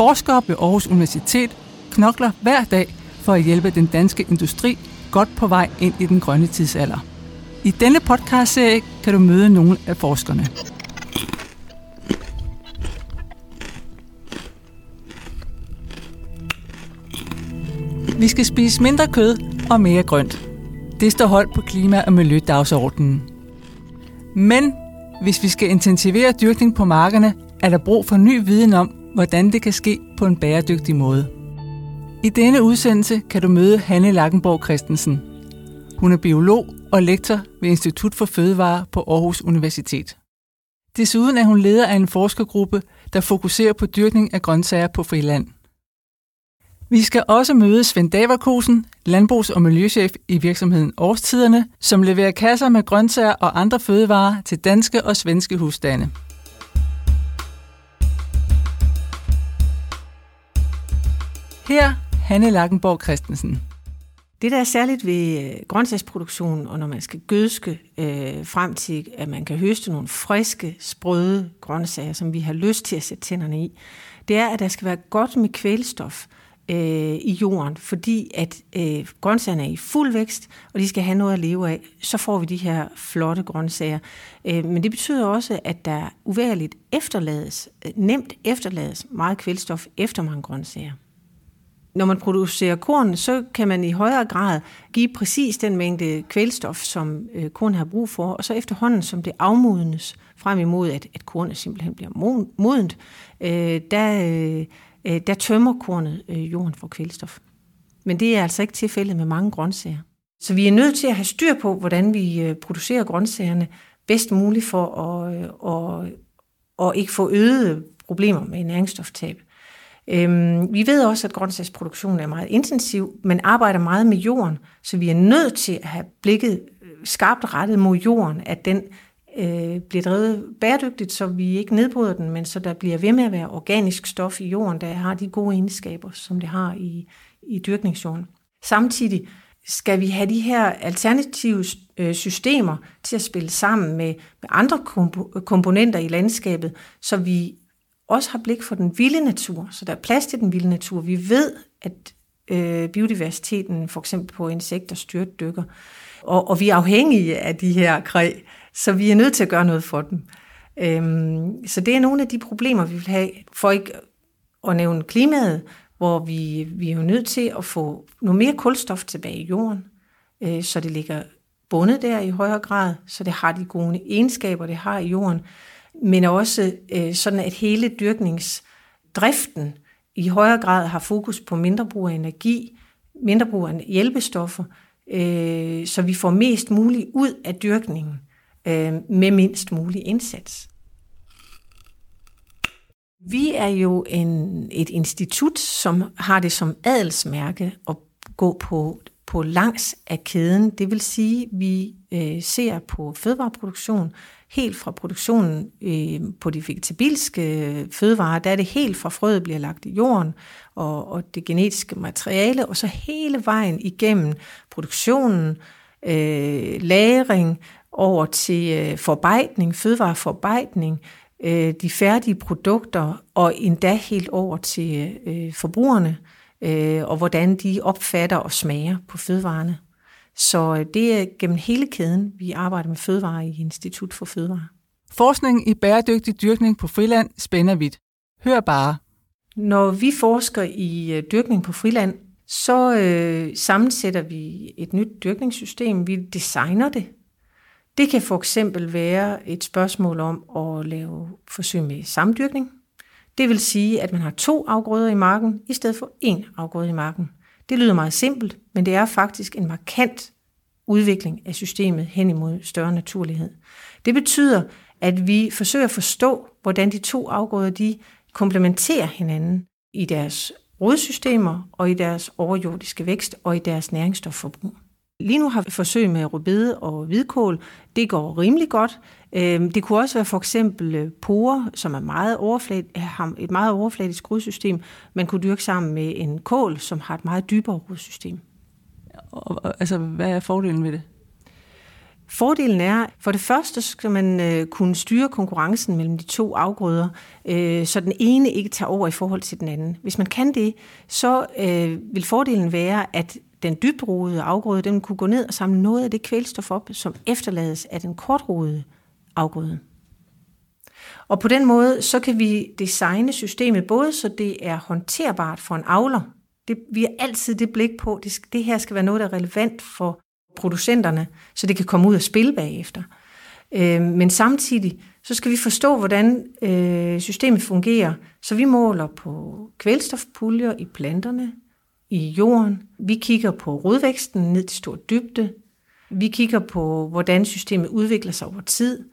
forskere ved Aarhus Universitet knokler hver dag for at hjælpe den danske industri godt på vej ind i den grønne tidsalder. I denne podcastserie kan du møde nogle af forskerne. Vi skal spise mindre kød og mere grønt. Det står holdt på klima- og miljødagsordenen. Men hvis vi skal intensivere dyrkning på markerne, er der brug for ny viden om, hvordan det kan ske på en bæredygtig måde. I denne udsendelse kan du møde Hanne Lackenborg Christensen. Hun er biolog og lektor ved Institut for Fødevare på Aarhus Universitet. Desuden er hun leder af en forskergruppe, der fokuserer på dyrkning af grøntsager på friland. Vi skal også møde Svend Daverkosen, landbrugs- og miljøchef i virksomheden Årstiderne, som leverer kasser med grøntsager og andre fødevarer til danske og svenske husstande. Her Hanne Lackenborg Christensen. Det, der er særligt ved øh, grøntsagsproduktionen, grøntsagsproduktion, og når man skal gødske øh, frem til, at man kan høste nogle friske, sprøde grøntsager, som vi har lyst til at sætte tænderne i, det er, at der skal være godt med kvælstof øh, i jorden, fordi at øh, grøntsagerne er i fuld vækst, og de skal have noget at leve af. Så får vi de her flotte grøntsager. Øh, men det betyder også, at der uværligt efterlades, øh, nemt efterlades meget kvælstof efter mange grøntsager. Når man producerer korn, så kan man i højere grad give præcis den mængde kvælstof, som øh, korn har brug for, og så efterhånden, som det afmodnes frem imod, at, at kornet simpelthen bliver modent, øh, der, øh, øh, der tømmer kornet øh, jorden for kvælstof. Men det er altså ikke tilfældet med mange grøntsager. Så vi er nødt til at have styr på, hvordan vi øh, producerer grøntsagerne bedst muligt for at, og, at, at ikke få øgede problemer med næringsstoftab. Øhm, vi ved også, at grøntsagsproduktionen er meget intensiv, men arbejder meget med jorden, så vi er nødt til at have blikket øh, skarpt rettet mod jorden, at den øh, bliver drevet bæredygtigt, så vi ikke nedbryder den, men så der bliver ved med at være organisk stof i jorden, der har de gode egenskaber, som det har i, i dyrkningsjorden. Samtidig skal vi have de her alternative øh, systemer til at spille sammen med, med andre komponenter i landskabet, så vi også har blik for den vilde natur, så der er plads til den vilde natur. Vi ved, at øh, biodiversiteten, for eksempel på insekter, styrt dykker, og, og vi er afhængige af de her kræ, så vi er nødt til at gøre noget for dem. Øhm, så det er nogle af de problemer, vi vil have, for ikke at nævne klimaet, hvor vi, vi er jo nødt til at få noget mere kulstof tilbage i jorden, øh, så det ligger bundet der i højere grad, så det har de gode egenskaber, det har i jorden, men også øh, sådan, at hele dyrkningsdriften i højere grad har fokus på mindre brug af energi, mindre brug af hjælpestoffer, øh, så vi får mest muligt ud af dyrkningen øh, med mindst mulig indsats. Vi er jo en, et institut, som har det som adelsmærke at gå på, på langs af kæden. Det vil sige, at vi øh, ser på fødevareproduktion helt fra produktionen øh, på de vegetabilske øh, fødevarer, der er det helt fra frøet bliver lagt i jorden, og, og det genetiske materiale, og så hele vejen igennem produktionen, øh, lagring, over til øh, forarbejdning, fødevareforarbejdning, øh, de færdige produkter, og endda helt over til øh, forbrugerne, øh, og hvordan de opfatter og smager på fødevarene. Så øh, det er gennem hele kæden, vi arbejder med fødevare i Institut for Fødevare. Forskning i bæredygtig dyrkning på friland spænder vidt. Hør bare. Når vi forsker i øh, dyrkning på friland, så øh, sammensætter vi et nyt dyrkningssystem. Vi designer det. Det kan for eksempel være et spørgsmål om at lave forsøg med samdyrkning. Det vil sige, at man har to afgrøder i marken, i stedet for én afgrøde i marken. Det lyder meget simpelt, men det er faktisk en markant udvikling af systemet hen imod større naturlighed. Det betyder, at vi forsøger at forstå, hvordan de to afgrøder de komplementerer hinanden i deres rodsystemer og i deres overjordiske vækst og i deres næringsstofforbrug. Lige nu har vi forsøg med rødbede og hvidkål. Det går rimelig godt. Øhm, det kunne også være for eksempel øh, porer, som er meget overflad, har et meget overfladisk rodsystem, man kunne dyrke sammen med en kål, som har et meget dybere rodsystem. Og, altså, hvad er fordelen ved det? Fordelen er, for det første skal man øh, kunne styre konkurrencen mellem de to afgrøder, øh, så den ene ikke tager over i forhold til den anden. Hvis man kan det, så øh, vil fordelen være, at den dybrodede afgrøde, den kunne gå ned og samle noget af det kvælstof op, som efterlades af den kortrodede afgrøde. Og på den måde, så kan vi designe systemet både så det er håndterbart for en avler. Det, vi har altid det blik på, det, det her skal være noget, der er relevant for producenterne, så det kan komme ud og spille bagefter. Øh, men samtidig, så skal vi forstå, hvordan øh, systemet fungerer, så vi måler på kvælstofpuljer i planterne, i jorden. Vi kigger på rodvæksten ned til stor dybde. Vi kigger på, hvordan systemet udvikler sig over tid.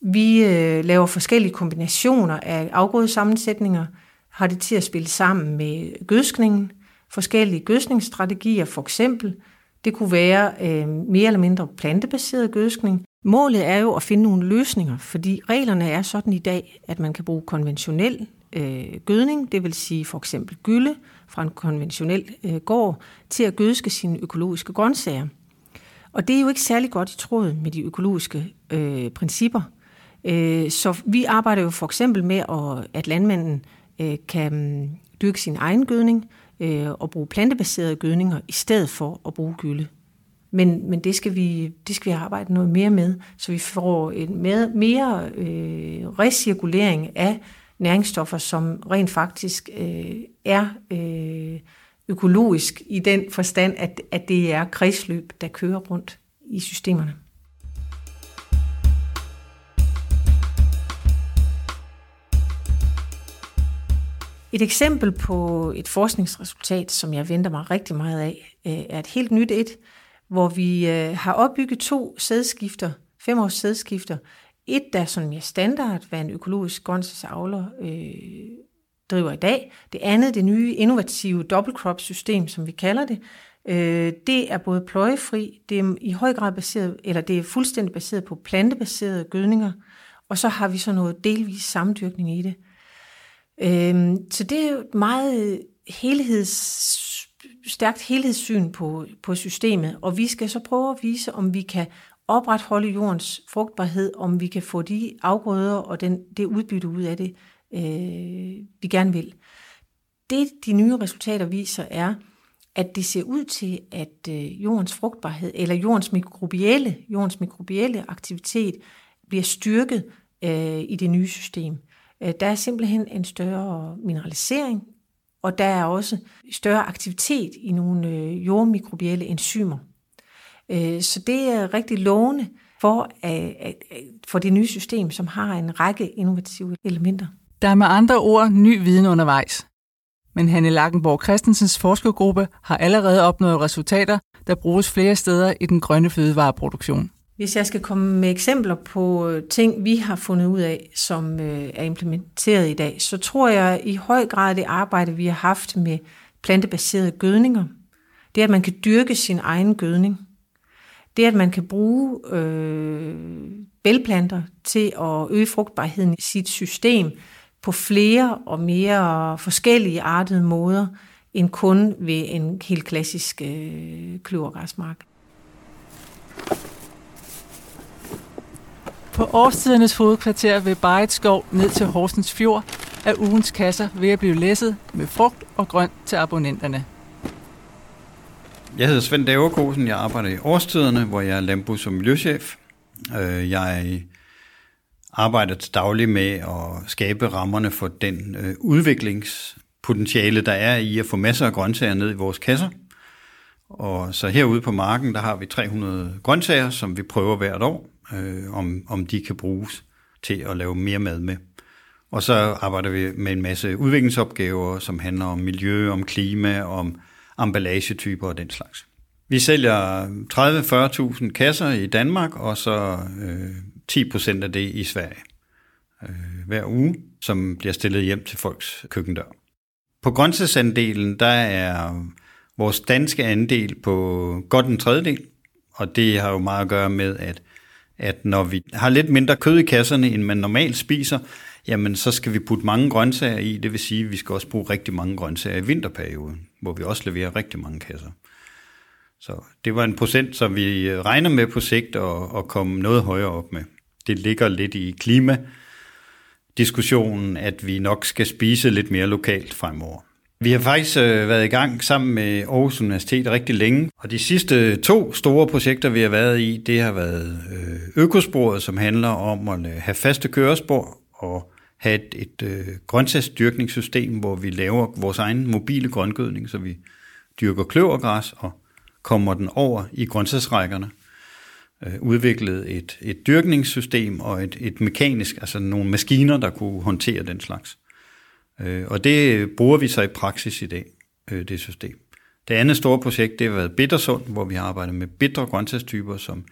Vi øh, laver forskellige kombinationer af afgrødesammensætninger, har det til at spille sammen med gødskningen, forskellige gødskningsstrategier for eksempel. Det kunne være øh, mere eller mindre plantebaseret gødskning. Målet er jo at finde nogle løsninger, fordi reglerne er sådan i dag, at man kan bruge konventionel øh, gødning, det vil sige for eksempel gylde fra en konventionel øh, gård, til at gødske sine økologiske grøntsager. Og det er jo ikke særlig godt i tråd med de økologiske øh, principper. Øh, så vi arbejder jo for eksempel med, at at landmanden øh, kan mm, dyrke sin egen gødning øh, og bruge plantebaserede gødninger i stedet for at bruge gylde. Men, men det, skal vi, det skal vi arbejde noget mere med, så vi får en mere, mere øh, recirkulering af næringsstoffer, som rent faktisk øh, er øh, økologisk i den forstand, at, at det er kredsløb, der kører rundt i systemerne. Et eksempel på et forskningsresultat, som jeg venter mig rigtig meget af, øh, er et helt nyt et, hvor vi øh, har opbygget to sædskifter, fem års sædskifter. Et, der er sådan mere standard, hvad en økologisk grøntsagsavler øh, driver i dag. Det andet, det nye innovative double crop system, som vi kalder det, øh, det er både pløjefri, det er i høj grad baseret, eller det er fuldstændig baseret på plantebaserede gødninger, og så har vi så noget delvis samdyrkning i det. Øh, så det er jo et meget helheds, stærkt helhedssyn på, på systemet, og vi skal så prøve at vise, om vi kan opretholde jordens frugtbarhed, om vi kan få de afgrøder og den, det udbytte ud af det, øh, vi gerne vil. Det de nye resultater viser er, at det ser ud til, at øh, jordens frugtbarhed, eller jordens mikrobielle, jordens mikrobielle aktivitet, bliver styrket øh, i det nye system. Øh, der er simpelthen en større mineralisering, og der er også større aktivitet i nogle øh, jordmikrobielle enzymer. Øh, så det er rigtig lovende for, for det nye system, som har en række innovative elementer. Der er med andre ord ny viden undervejs. Men Hanne Lagenborg Christensens forskergruppe har allerede opnået resultater, der bruges flere steder i den grønne fødevareproduktion. Hvis jeg skal komme med eksempler på øh, ting, vi har fundet ud af, som øh, er implementeret i dag, så tror jeg i høj grad det arbejde, vi har haft med plantebaserede gødninger, det er, at man kan dyrke sin egen gødning. Det at man kan bruge øh, bælplanter til at øge frugtbarheden i sit system på flere og mere forskellige artede måder, end kun ved en helt klassisk øh, kløvergræsmark. På årstidernes hovedkvarter ved Barret Skov ned til Horsens Fjord er ugens kasser ved at blive læsset med frugt og grønt til abonnenterne. Jeg hedder Svend Daverkosen, jeg arbejder i Årstiderne, hvor jeg er landbrugs- og miljøchef. Øh, jeg arbejder til daglig med at skabe rammerne for den øh, udviklingspotentiale, der er i at få masser af grøntsager ned i vores kasser. Og så herude på marken, der har vi 300 grøntsager, som vi prøver hvert år øh, om, om de kan bruges til at lave mere mad med. Og så arbejder vi med en masse udviklingsopgaver, som handler om miljø, om klima, om emballagetyper og den slags. Vi sælger 30-40.000 kasser i Danmark, og så øh, 10% af det i Sverige øh, hver uge, som bliver stillet hjem til folks køkkendør. På grøntsagsandelen, der er vores danske andel på godt en tredjedel, og det har jo meget at gøre med, at at når vi har lidt mindre kød i kasserne, end man normalt spiser, jamen så skal vi putte mange grøntsager i. Det vil sige, at vi skal også bruge rigtig mange grøntsager i vinterperioden, hvor vi også leverer rigtig mange kasser. Så det var en procent, som vi øh, regner med på sigt at, at komme noget højere op med. Det ligger lidt i klimadiskussionen, at vi nok skal spise lidt mere lokalt fremover. Vi har faktisk øh, været i gang sammen med Aarhus Universitet rigtig længe, og de sidste to store projekter, vi har været i, det har været øh, økosporet, som handler om at have faste kørespor og have et, et øh, grøntsagsdyrkningssystem, hvor vi laver vores egen mobile grøngødning, så vi dyrker kløvergræs og kommer den over i grøntsagsrækkerne. Øh, udviklet et, et dyrkningssystem og et, et mekanisk, altså nogle maskiner, der kunne håndtere den slags. Øh, og det bruger vi så i praksis i dag, øh, det system. Det andet store projekt, det har været Bittersund, hvor vi har arbejdet med bitre grøntsagstyper, som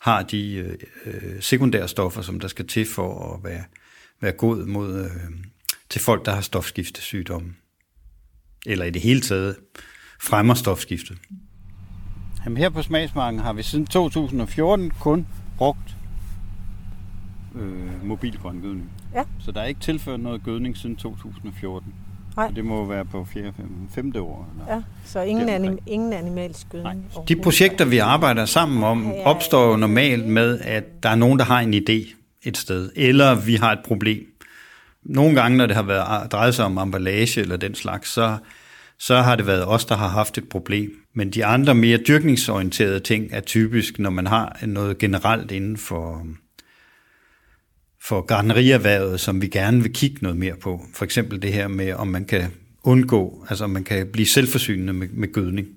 har de øh, øh sekundære stoffer, som der skal til for at være, være god mod, øh, til folk, der har stofskiftesygdomme. Eller i det hele taget fremmer stofskiftet. Jamen her på Smagsmarken har vi siden 2014 kun brugt øh, mobil grøngødning. Ja. Så der er ikke tilført noget gødning siden 2014. Nej. Og det må være på 4. 5. år. Eller ja, så ingen, anim, ingen animalsk gødning. Nej. De projekter, vi arbejder sammen om, opstår jo normalt med, at der er nogen, der har en idé et sted, eller vi har et problem. Nogle gange, når det har været drejet sig om emballage eller den slags, så, så har det været os, der har haft et problem. Men de andre mere dyrkningsorienterede ting er typisk, når man har noget generelt inden for, for gardnerierhvervet, som vi gerne vil kigge noget mere på. For eksempel det her med, om man kan undgå, altså om man kan blive selvforsynende med, med gødning.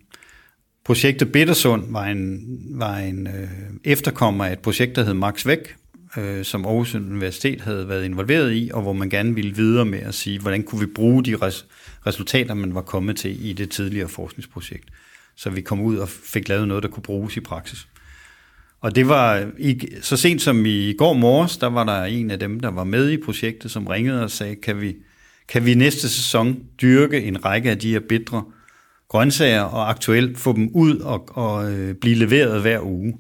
Projektet Bittersund var en, var en øh, efterkommer af et projekt, der hed Max Væk, øh, som Aarhus Universitet havde været involveret i, og hvor man gerne ville videre med at sige, hvordan kunne vi bruge de res, resultater, man var kommet til i det tidligere forskningsprojekt. Så vi kom ud og fik lavet noget, der kunne bruges i praksis. Og det var ikke, så sent som i går morges, der var der en af dem, der var med i projektet, som ringede og sagde, kan vi, kan vi næste sæson dyrke en række af de her bitre grøntsager, og aktuelt få dem ud og, og øh, blive leveret hver uge.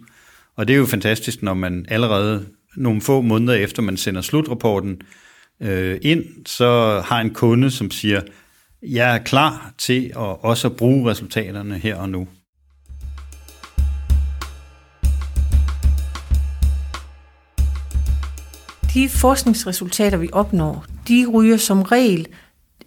Og det er jo fantastisk, når man allerede nogle få måneder efter, man sender slutrapporten øh, ind, så har en kunde, som siger, jeg er klar til at også at bruge resultaterne her og nu. de forskningsresultater, vi opnår, de ryger som regel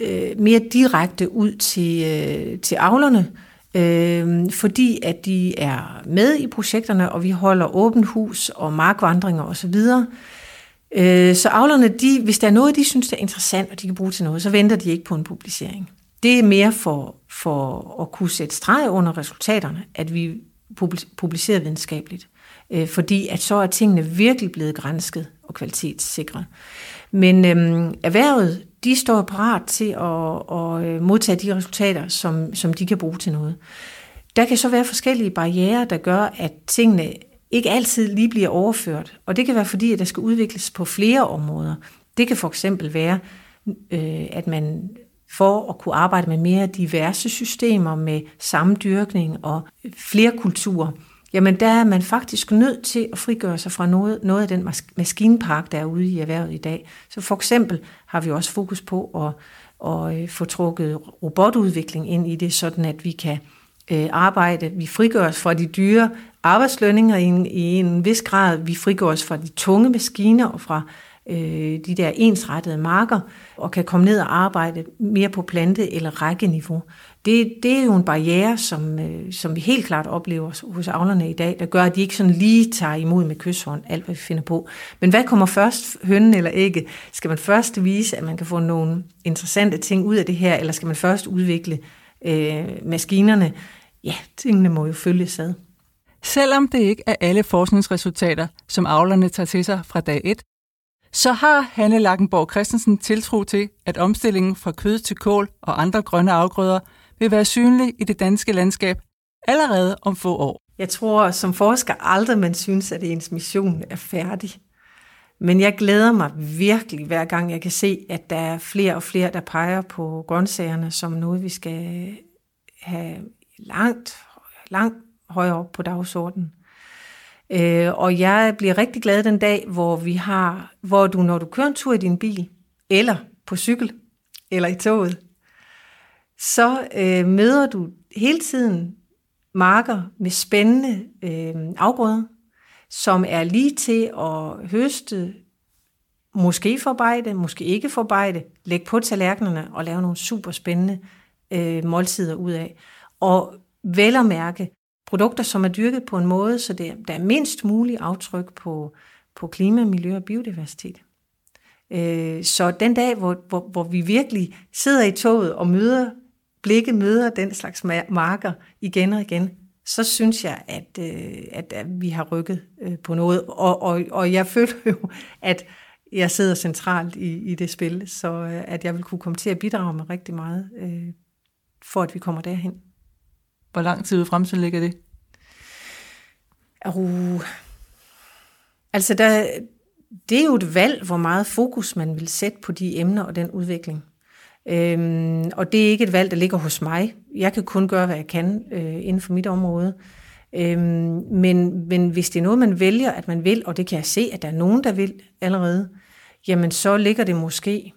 øh, mere direkte ud til, øh, til avlerne, øh, øh, fordi at de er med i projekterne, og vi holder åbent hus og markvandringer osv. Øh, så avlerne, de, hvis der er noget, de synes, der er interessant, og de kan bruge til noget, så venter de ikke på en publicering. Det er mere for, for at kunne sætte streg under resultaterne, at vi publicerer videnskabeligt. Øh, fordi at så er tingene virkelig blevet grænsket og kvalitetssikret. Men øhm, erhvervet, de står parat til at, at øh, modtage de resultater, som, som de kan bruge til noget. Der kan så være forskellige barriere, der gør, at tingene ikke altid lige bliver overført. Og det kan være fordi, at der skal udvikles på flere områder. Det kan for eksempel være, øh, at man for at kunne arbejde med mere diverse systemer med samdyrkning og flere kulturer, jamen der er man faktisk nødt til at frigøre sig fra noget, noget af den maskinpark, der er ude i erhvervet i dag. Så for eksempel har vi også fokus på at, at øh, få trukket robotudvikling ind i det, sådan at vi kan øh, arbejde, vi frigør os fra de dyre arbejdslønninger i en, i en vis grad, vi frigør os fra de tunge maskiner og fra øh, de der ensrettede marker, og kan komme ned og arbejde mere på plante- eller rækkeniveau. Det, det er jo en barriere, som, øh, som vi helt klart oplever hos avlerne i dag, der gør, at de ikke sådan lige tager imod med kysshånd alt, hvad vi finder på. Men hvad kommer først, hønnen eller ikke? Skal man først vise, at man kan få nogle interessante ting ud af det her, eller skal man først udvikle øh, maskinerne? Ja, tingene må jo følges ad. Selvom det ikke er alle forskningsresultater, som avlerne tager til sig fra dag 1, så har Hanne Lackenborg Christensen tiltro til, at omstillingen fra kød til kål og andre grønne afgrøder vil være synlig i det danske landskab allerede om få år. Jeg tror som forsker aldrig, man synes, at ens mission er færdig. Men jeg glæder mig virkelig hver gang, jeg kan se, at der er flere og flere, der peger på grøntsagerne som noget, vi skal have langt, langt højere op på dagsordenen. Øh, og jeg bliver rigtig glad den dag, hvor vi har, hvor du, når du kører en tur i din bil, eller på cykel, eller i toget, så øh, møder du hele tiden marker med spændende øh, afgrøder, som er lige til at høste, måske forarbejde, måske ikke forarbejde, lægge på tallerkenerne og lave nogle super spændende øh, måltider ud af. Og vel at mærke produkter, som er dyrket på en måde, så det, der er mindst mulig aftryk på, på klima, miljø og biodiversitet. Øh, så den dag, hvor, hvor, hvor vi virkelig sidder i toget og møder, blikket møder den slags marker igen og igen, så synes jeg, at, øh, at, at vi har rykket øh, på noget. Og, og, og jeg føler jo, at jeg sidder centralt i, i det spil, så øh, at jeg vil kunne komme til at bidrage med rigtig meget, øh, for at vi kommer derhen. Hvor lang tid fremtiden ligger det? Uh, altså, der, det er jo et valg, hvor meget fokus man vil sætte på de emner og den udvikling. Øhm, og det er ikke et valg, der ligger hos mig. Jeg kan kun gøre, hvad jeg kan øh, inden for mit område. Øhm, men, men hvis det er noget, man vælger, at man vil, og det kan jeg se, at der er nogen, der vil allerede, jamen så ligger det måske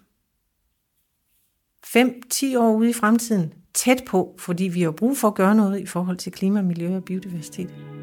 5-10 år ude i fremtiden tæt på, fordi vi har brug for at gøre noget i forhold til klima, miljø og biodiversitet.